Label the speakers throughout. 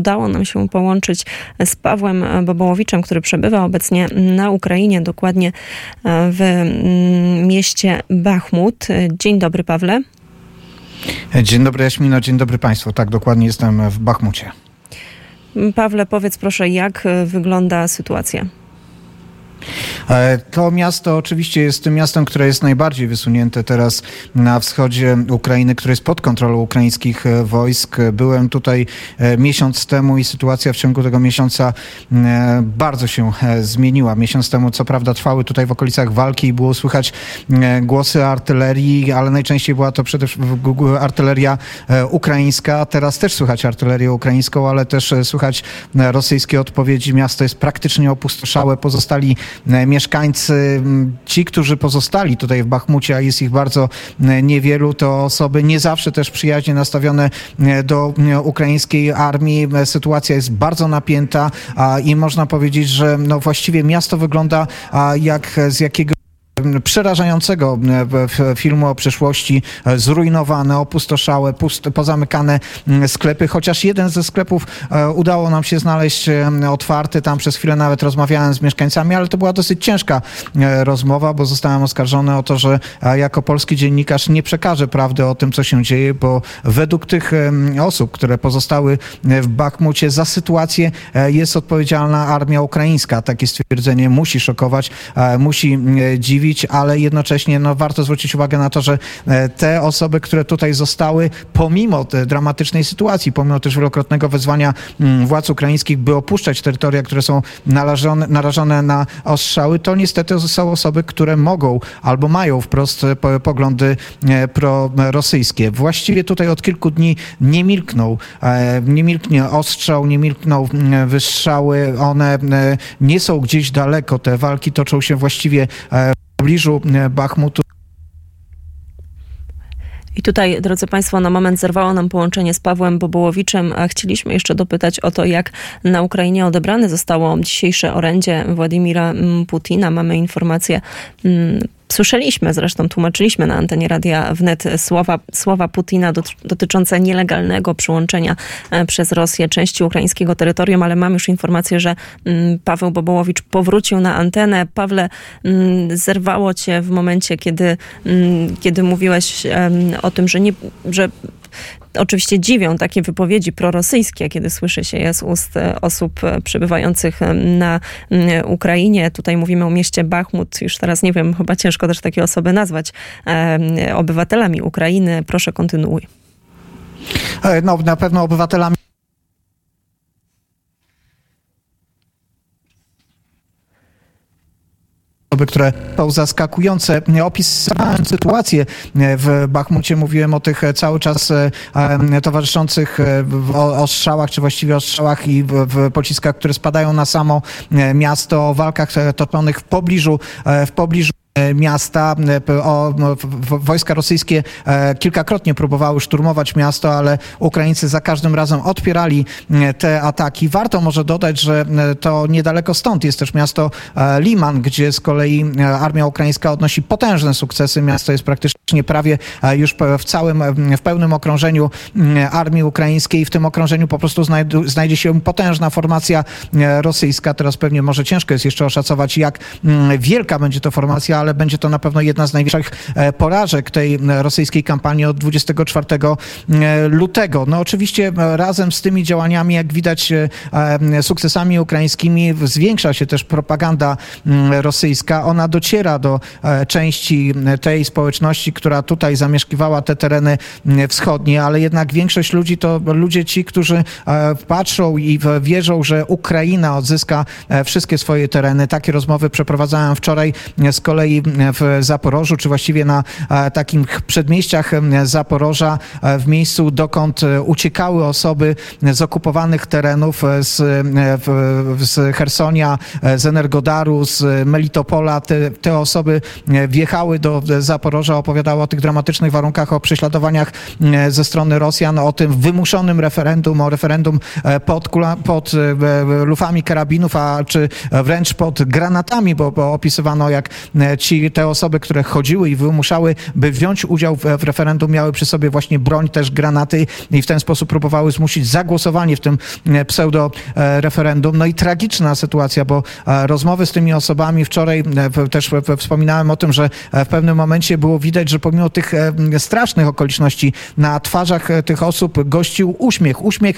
Speaker 1: udało nam się połączyć z Pawłem Bobołowiczem, który przebywa obecnie na Ukrainie, dokładnie w mm, mieście Bachmut. Dzień dobry, Pawle.
Speaker 2: Dzień dobry, Jaśmino, dzień dobry Państwu. Tak, dokładnie jestem w Bachmucie.
Speaker 1: Pawle, powiedz proszę, jak wygląda sytuacja?
Speaker 2: E, to miasto oczywiście jest tym miastem, które jest najbardziej wysunięte teraz na wschodzie Ukrainy, które jest pod kontrolą ukraińskich e, wojsk. Byłem tutaj e, miesiąc temu i sytuacja w ciągu tego miesiąca bardzo się zmieniła. Miesiąc temu, co prawda, trwały tutaj w okolicach walki i było słychać głosy artylerii, ale najczęściej była to przede wszystkim artyleria ukraińska. Teraz też słychać artylerię ukraińską, ale też słychać rosyjskie odpowiedzi. Miasto jest praktycznie opustoszałe. Pozostali mieszkańcy, ci, którzy pozostali tutaj w Bachmucie, a jest ich bardzo niewielu, to osoby nie zawsze też przyjaźnie nastawione do ukraińskiej armii. Sytuacja jest bardzo napięta i można powiedzieć, że no właściwie miasto wygląda jak z jakiego przerażającego e, filmu o przeszłości, e, zrujnowane, opustoszałe, pozamykane mm, sklepy, chociaż jeden ze sklepów e, udało nam się znaleźć otwarty, tam przez chwilę nawet rozmawiałem z mieszkańcami, ale to była dosyć ciężka rozmowa, bo zostałem oskarżony o to, że jako polski dziennikarz nie przekażę prawdy o tym, co się dzieje, bo według tych osób, które pozostały w Bachmucie za sytuację jest odpowiedzialna armia ukraińska. Takie stwierdzenie musi szokować, musi dziwić mówić, ale jednocześnie no, warto zwrócić uwagę na to, że e, te osoby, które tutaj zostały, pomimo tej dramatycznej sytuacji, pomimo też wielokrotnego wezwania mm, władz ukraińskich, by opuszczać terytoria, które są narażone, narażone na ostrzały, to niestety są osoby, które mogą albo mają wprost e, poglądy e, prorosyjskie. Właściwie tutaj od kilku dni nie milkną, nie milknie ostrzał, nie milkną mm, wystrzały, one nie są gdzieś daleko, te walki toczą się właściwie pobliżu e, Bachmutu.
Speaker 1: I tutaj, drodzy Państwo, na moment zerwało nam połączenie z Pawłem Bobołowiczem, a chcieliśmy jeszcze dopytać o to, jak na Ukrainie odebrane zostało dzisiejsze orędzie Władimira Putina. Mamy informację Słyszeliśmy, zresztą tłumaczyliśmy na antenie Radia Wnet słowa, słowa Putina dotyczące nielegalnego przyłączenia e, przez Rosję części ukraińskiego terytorium, ale mam już informację, że mm, Paweł Bobołowicz powrócił na antenę. Pawle, mm, zerwało cię w momencie, kiedy, mm, kiedy mówiłeś o tym, że, nie, że oczywiście dziwią takie wypowiedzi prorosyjskie, kiedy słyszy się je z ust e, osób e, przebywających e, na Ukrainie. Tutaj mówimy o mieście Bachmut. Już teraz nie wiem, chyba ciężko też takie osoby nazwać obywatelami Ukrainy. Proszę kontynuuj.
Speaker 2: No, na pewno obywatelami osoby, które są zaskakujące. Opisałem sytuację w Bachmucie, mówiłem o tych cały czas e, towarzyszących ostrzałach, czy właściwie ostrzałach i w pociskach, które spadają na samo e, miasto, o walkach e, topionych w pobliżu, w pobliżu E, miasta. E, o, wojska rosyjskie e, kilkakrotnie próbowały szturmować miasto, ale Ukraińcy za każdym razem odpierali te ataki. Warto może dodać, że to niedaleko stąd jest też miasto Liman, gdzie z kolei armia ukraińska odnosi potężne sukcesy. Miasto jest praktycznie prawie już w całym, w pełnym okrążeniu armii ukraińskiej. W tym okrążeniu po prostu znajdzie się potężna formacja rosyjska. Teraz pewnie może ciężko jest jeszcze oszacować, jak wielka będzie to formacja, ale będzie to na pewno jedna z największych e, porażek tej rosyjskiej kampanii od 24 e, lutego. No oczywiście e, razem z tymi działaniami, jak widać, sukcesami ukraińskimi zwiększa się też propaganda rosyjska. Ona dociera do części tej społeczności, która tutaj zamieszkiwała te tereny wschodnie, ale jednak większość ludzi to ludzie ci, którzy patrzą i wierzą, że Ukraina odzyska wszystkie swoje tereny. Takie rozmowy przeprowadzałem wczoraj z kolei w Zaporożu, czy właściwie na e, takich przedmieściach Zaporoża, e, w miejscu dokąd e, uciekały osoby z okupowanych terenów, z, z Hersonia, z Energodaru, z Melitopola. Te, te osoby wjechały do Zaporoża, opowiadały o tych dramatycznych warunkach, o prześladowaniach ze strony Rosjan, o tym wymuszonym referendum, o referendum pod, pod lufami karabinów, a czy wręcz pod granatami, bo, bo opisywano jak ci, te osoby, które chodziły i wymuszały, by wziąć udział w, w referendum, miały przy sobie właśnie broń, też granaty i w ten sposób próbowały zmusić zagłosowanie w tym pseudo-referendum. No i tragiczna sytuacja, bo rozmowy z tymi osobami wczoraj też wspominałem o tym, że w pewnym momencie było widać, że pomimo tych strasznych okoliczności na twarzach tych osób gościł uśmiech. Uśmiech,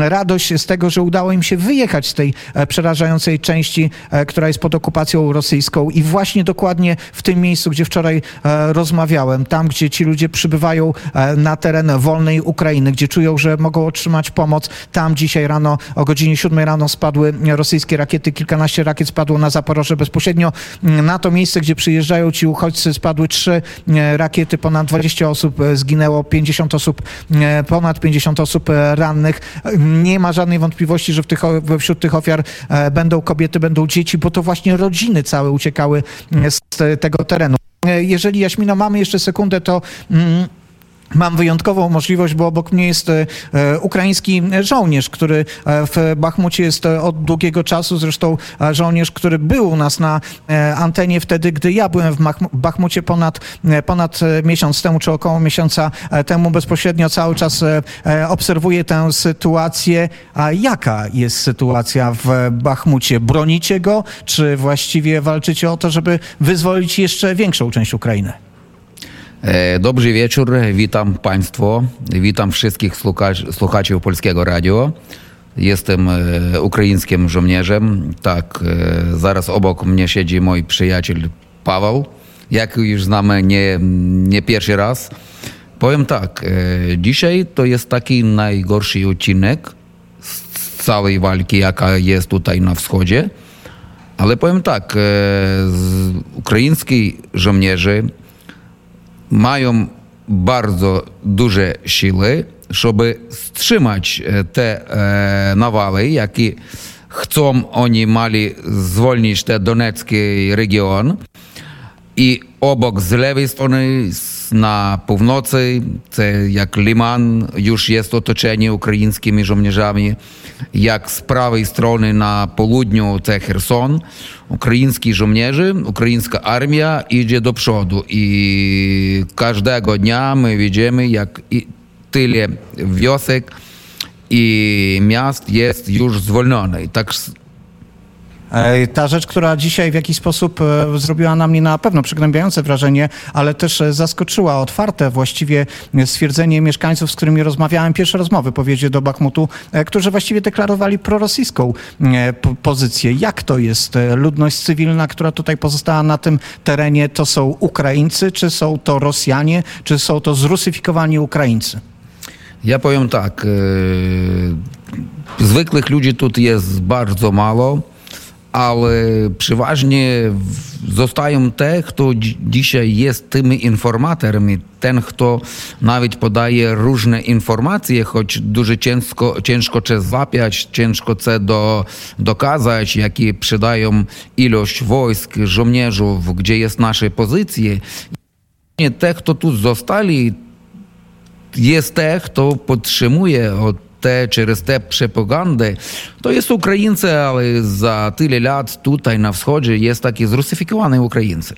Speaker 2: radość z tego, że udało im się wyjechać z tej przerażającej części, która jest pod okupacją rosyjską i właśnie dokładnie w tym miejscu, gdzie wczoraj rozmawiałem, tam, gdzie ci ludzie przybywają na teren wolnej Ukrainy, gdzie czują, że mogą otrzymać pomoc. Tam dzisiaj rano, o godzinie 7 rano spadły rosyjskie rakiety, kilkanaście rakiet spadło na Zaporoże bezpośrednio na to miejsce, gdzie przyjeżdżają ci uchodźcy, spadły trzy rakiety, ponad 20 osób zginęło, 50 osób, ponad 50 osób rannych. Nie ma żadnej wątpliwości, że tych, wśród tych ofiar będą kobiety, będą dzieci, bo to właśnie rodziny całe uciekały z tego terenu. Jeżeli, Jaśmino, mamy jeszcze sekundę, to... Mam wyjątkową możliwość, bo obok mnie jest e, ukraiński żołnierz, który e, w Bachmucie jest e, od długiego czasu. Zresztą żołnierz, który był u nas na antenie wtedy, gdy ja byłem w Bachmucie ponad, ponad miesiąc temu, czy około miesiąca temu. Bezpośrednio cały czas obserwuję tę sytuację. A jaka jest sytuacja w Bachmucie? Bronicie go, czy właściwie walczycie o to, żeby wyzwolić jeszcze większą część Ukrainy?
Speaker 3: Dobry wieczór, witam Państwo, witam wszystkich słuchaczy Polskiego Radio. Jestem ukraińskim żołnierzem. Tak, zaraz obok mnie siedzi mój przyjaciel Paweł. Jak już znamy, nie, nie pierwszy raz. Powiem tak, dzisiaj to jest taki najgorszy odcinek z całej walki, jaka jest tutaj na wschodzie. Ale powiem tak, ukraiński żołnierze duże siły, żeby wstrzymać te nawały, jakie chcą oni mali zwolnić ten Donecki region. І обок з лівої сторони на півночі, це як Ліман, юж є оточені українськими жовніжами, як з правої сторони на полудню, це Херсон. Українські жовніжі, українська армія йде до пшоду. І кожного дня ми бачимо, як і тилі вьосек і міст є юж звольнений.
Speaker 2: Так ta rzecz, która dzisiaj w jakiś sposób zrobiła na mnie na pewno przygnębiające wrażenie, ale też zaskoczyła otwarte właściwie stwierdzenie mieszkańców, z którymi rozmawiałem, pierwsze rozmowy po wjeździe do Bachmutu, którzy właściwie deklarowali prorosyjską pozycję. Jak to jest? Ludność cywilna, która tutaj pozostała na tym terenie, to są Ukraińcy, czy są to Rosjanie, czy są to zrusyfikowani Ukraińcy?
Speaker 3: Ja powiem tak, zwykłych ludzi tu jest bardzo mało ale przeważnie zostają te, kto dzisiaj jest tymi informatorami, ten, kto nawet podaje różne informacje, choć dużo ciężko, ciężko to zapiać, ciężko to do, dokazać, jakie przydają ilość wojsk, żołnierzy, gdzie jest nasze pozycje. Te, kto tu zostali, jest te, kto podtrzymuje od te через те пропаганди, то є українці, але за тyle lat tutaj na wschodzie jest taki zrusyfikowany Ukraińcy.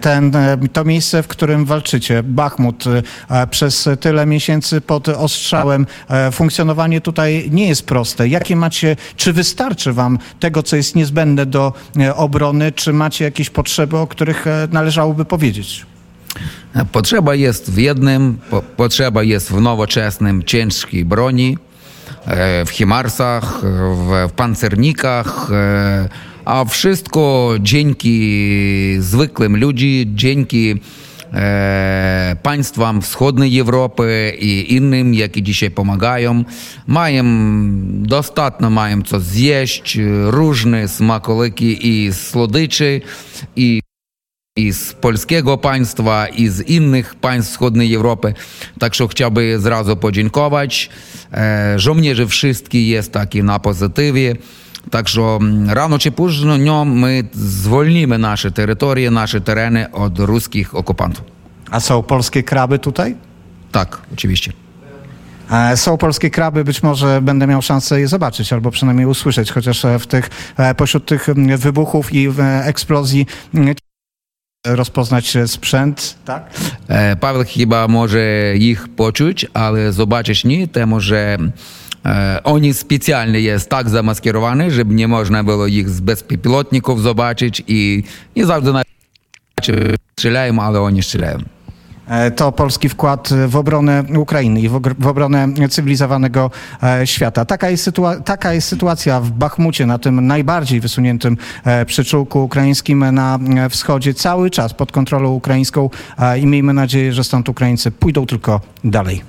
Speaker 2: Ten, to miejsce, w którym walczycie, Bachmut, przez tyle miesięcy pod ostrzałem, funkcjonowanie tutaj nie jest proste. Jakie macie, czy wystarczy wam tego, co jest niezbędne do obrony, czy macie jakieś potrzeby, o których należałoby powiedzieć?
Speaker 3: Potrzeba jest w jednym, po, potrzeba jest w nowoczesnym, ciężkiej broni, w Himarsach, w, w pancernikach, a wszystko dzięki zwykłym ludziom, dzięki e, państwom wschodniej Europy i innym, jakie dzisiaj pomagają. Mają dostatnio, mają co zjeść, różne smakoliki i słodyczy i i z polskiego państwa, i z innych państw wschodniej Europy. Także chciałbym zrazu podziękować. E, żołnierze wszystkich jest taki na pozytywie. Także rano czy późno my zwolnimy nasze terytorie, nasze tereny od ruskich okupantów.
Speaker 2: A są polskie kraby tutaj?
Speaker 3: Tak, oczywiście.
Speaker 2: Są polskie kraby, być może będę miał szansę je zobaczyć, albo przynajmniej usłyszeć, chociaż w tych, pośród tych wybuchów i eksplozji rozpoznać sprzęt, tak?
Speaker 3: E, Paweł chyba może ich poczuć, ale zobaczyć nie, temu że e, oni specjalnie jest tak zamaskirowani, żeby nie można było ich z bezpilotników zobaczyć i nie zawsze strzelają, ale oni strzelają.
Speaker 2: E, To polski wkład w obronę Ukrainy i w obronę cywilizowanego e, świata. Taka jest, sytua- taka jest sytuacja w Bachmucie, na tym najbardziej wysuniętym e, przyczółku ukraińskim na wschodzie, cały czas pod kontrolą ukraińską i miejmy nadzieję, że stąd Ukraińcy pójdą tylko dalej.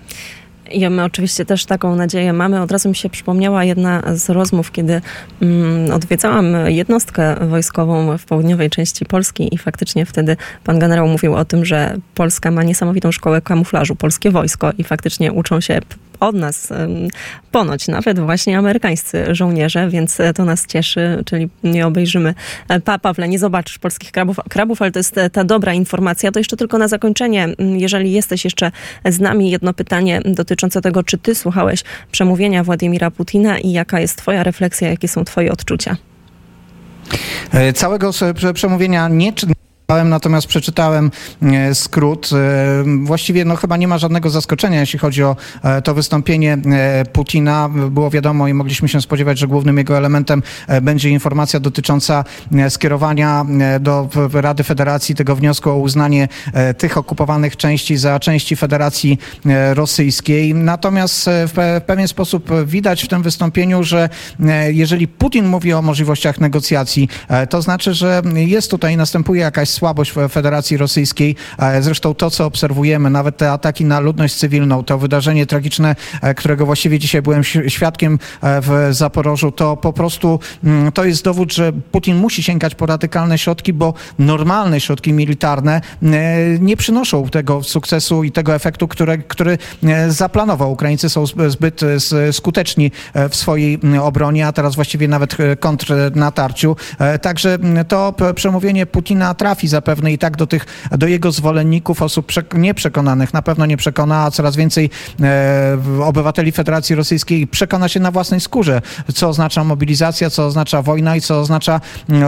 Speaker 1: I my oczywiście też taką nadzieję mamy. Od razu mi się przypomniała jedna z rozmów, kiedy mm, odwiedzałam jednostkę wojskową w południowej części Polski i faktycznie wtedy pan generał mówił o tym, że Polska ma niesamowitą szkołę kamuflażu, polskie wojsko i faktycznie uczą się od nas ponoć nawet właśnie amerykańscy żołnierze, więc e, to nas cieszy, czyli nie obejrzymy e, pa, Pawle, nie zobaczysz polskich krabów, krabów, ale to jest e, ta dobra informacja. To jeszcze tylko na zakończenie, m, jeżeli jesteś jeszcze z nami, jedno pytanie dotyczące tego, czy ty słuchałeś przemówienia Władimira Putina i jaka jest twoja refleksja, jakie są twoje odczucia?
Speaker 2: E, Całego przemówienia nie czytałem, natomiast przeczytałem e, skrót. E, Właściwie no, chyba nie ma żadnego zaskoczenia, jeśli chodzi o e, to wystąpienie Putina. Było wiadomo i mogliśmy się spodziewać, że głównym jego elementem będzie informacja dotycząca skierowania do Rady Federacji tego wniosku o uznanie tych okupowanych części za części Federacji Rosyjskiej. Natomiast w pe- w pewien sposób widać w tym wystąpieniu, że jeżeli Putin mówi o możliwościach negocjacji, to znaczy, że jest tutaj, następuje jakaś słabość Federacji Rosyjskiej. E, Zresztą to, co obserwujemy, nawet te ataki na ludność cywilną, to wydarzenie tragiczne, e, którego właściwie dzisiaj byłem świadkiem e, w Zaporożu, to po prostu mm, to jest dowód, że Putin musi sięgać po radykalne środki, bo normalne środki militarne nie przynoszą tego sukcesu i tego efektu, który e, zaplanował. Ukraińcy są zb- zbyt skuteczni w swojej obronie, a teraz właściwie nawet kontrnatarciu. Także to przemówienie Putina trafi zapewne i tak do tych, do jego zwolenników, osób przek- nieprzekonanych, na pewno nie przekona, a coraz więcej e, obywateli Federacji Rosyjskiej przekona się na własnej skórze, co oznacza mobilizacja, co oznacza wojna i co oznacza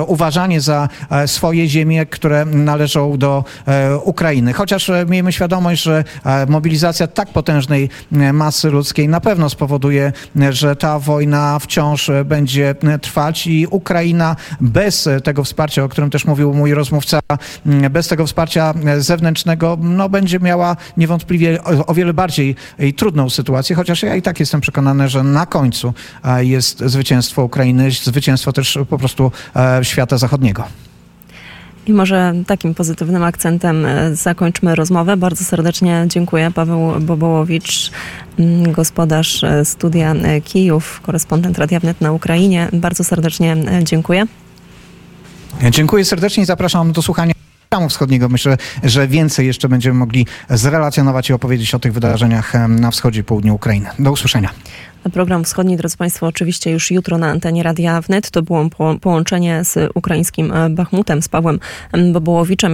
Speaker 2: uważanie za e, swoje ziemie, które należą do e, Ukrainy. Chociaż miejmy świadomość, że mobilizacja tak potężnej masy ludzkiej na pewno spowoduje, że ta wojna wciąż będzie trwać i Ukraina bez tego wsparcia, o którym też mówił mój rozmówca, bez tego wsparcia e, zewnętrznego, no będzie miała niewątpliwie o, o wiele bardziej trudną sytuację, chociaż ja i tak jestem przekonany, że na końcu e, jest zwycięstwo Ukrainy, zwycięstwo też po prostu e, świata zachodniego.
Speaker 1: I może takim pozytywnym akcentem zakończmy rozmowę. Bardzo serdecznie dziękuję. Paweł Bobołowicz, mm, gospodarz studia Kijów, korespondent Radia Wnet na Ukrainie. Bardzo serdecznie dziękuję.
Speaker 2: Dziękuję serdecznie i zapraszam do słuchania programu wschodniego. Myślę, że więcej jeszcze będziemy mogli zrelacjonować i opowiedzieć o tych wydarzeniach na wschodzie i południu Ukrainy. Do usłyszenia.
Speaker 1: Program Wschodni, drodzy Państwo, oczywiście już jutro na antenie Radia Wnet. To było po- połączenie z ukraińskim e, Bachmutem, z Pawłem Bobołowiczem.